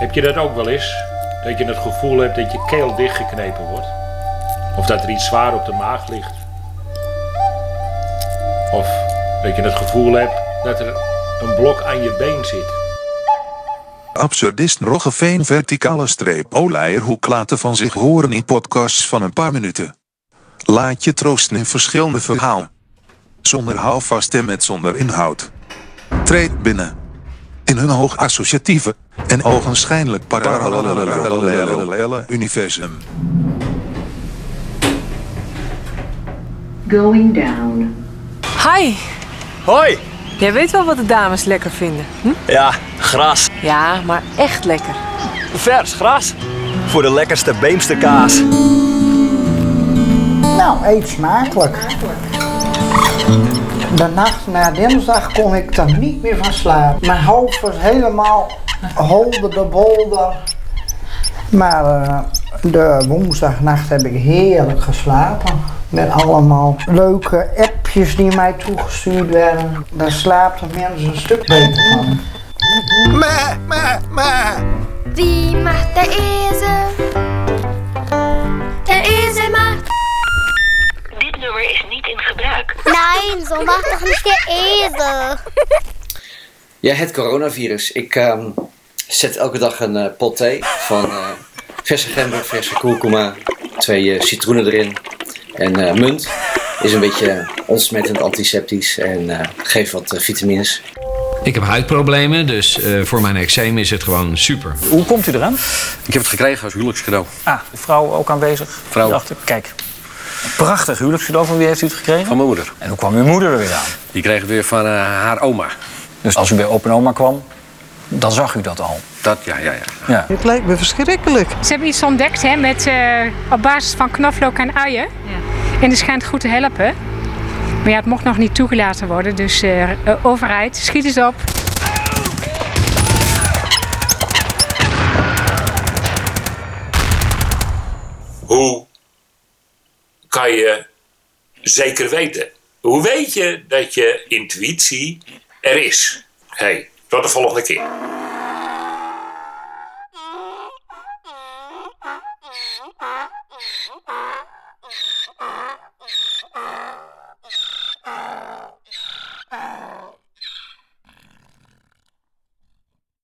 Heb je dat ook wel eens? Dat je het gevoel hebt dat je keel dichtgeknepen wordt? Of dat er iets zwaar op de maag ligt? Of dat je het gevoel hebt dat er een blok aan je been zit? Absurdist Roggeveen verticale streep Oleierhoek laten van zich horen in podcasts van een paar minuten. Laat je troosten in verschillende verhalen. Zonder houvast en met zonder inhoud. Treed binnen. In hun hoog associatieve en ogenschijnlijk parallele universum. Going down. Hi, Hoi! jij weet wel wat de dames lekker vinden. Hm? Ja, gras. Ja, maar echt lekker. Vers gras. Voor de lekkerste beemste kaas. Nou, eet smakelijk. De nacht na dinsdag kon ik er niet meer van slapen. Mijn hoofd was helemaal holder de bolder. Maar eh, de woensdagnacht heb ik heerlijk geslapen. Met allemaal leuke appjes die mij toegestuurd werden. Daar slaapt de mensen een stuk beter van. Meh, meh, meh. Wie macht der Esel? Gebruik. Nein, so macht doch nicht der Esel. Ja, het coronavirus. Ik ehm, zet elke dag een eh, pot thee van eh, verse gember, verse kurkuma, twee eh, citroenen erin en eh, munt. Is een beetje ontsmettend antiseptisch en eh, geeft wat vitamines. Ik heb huidproblemen, dus eh, voor mijn eczeem is het gewoon super. Hoe komt u eraan? Ik heb het gekregen als huwelijkscadeau. Ah, de vrouw ook aanwezig? Vrouw. Kijk. Prachtig huwelijkscadeau. Van wie heeft u het gekregen? Van mijn moeder. En hoe kwam uw moeder er weer aan? Die kreeg het weer van eh, haar oma. Dus als u bij opa en oma kwam, dan zag u dat al. Dat, ja, ja, ja. Ja. Het lijkt me verschrikkelijk. Ze hebben iets ontdekt hè, met, eh, op basis van knoflook en uien. En die schijnt goed te helpen. Maar ja, het mocht nog niet toegelaten worden. Dus eh, overheid, schiet eens op. Hoe je zeker weten? Hoe weet je dat je intuïtie er is? hey, tot de volgende keer.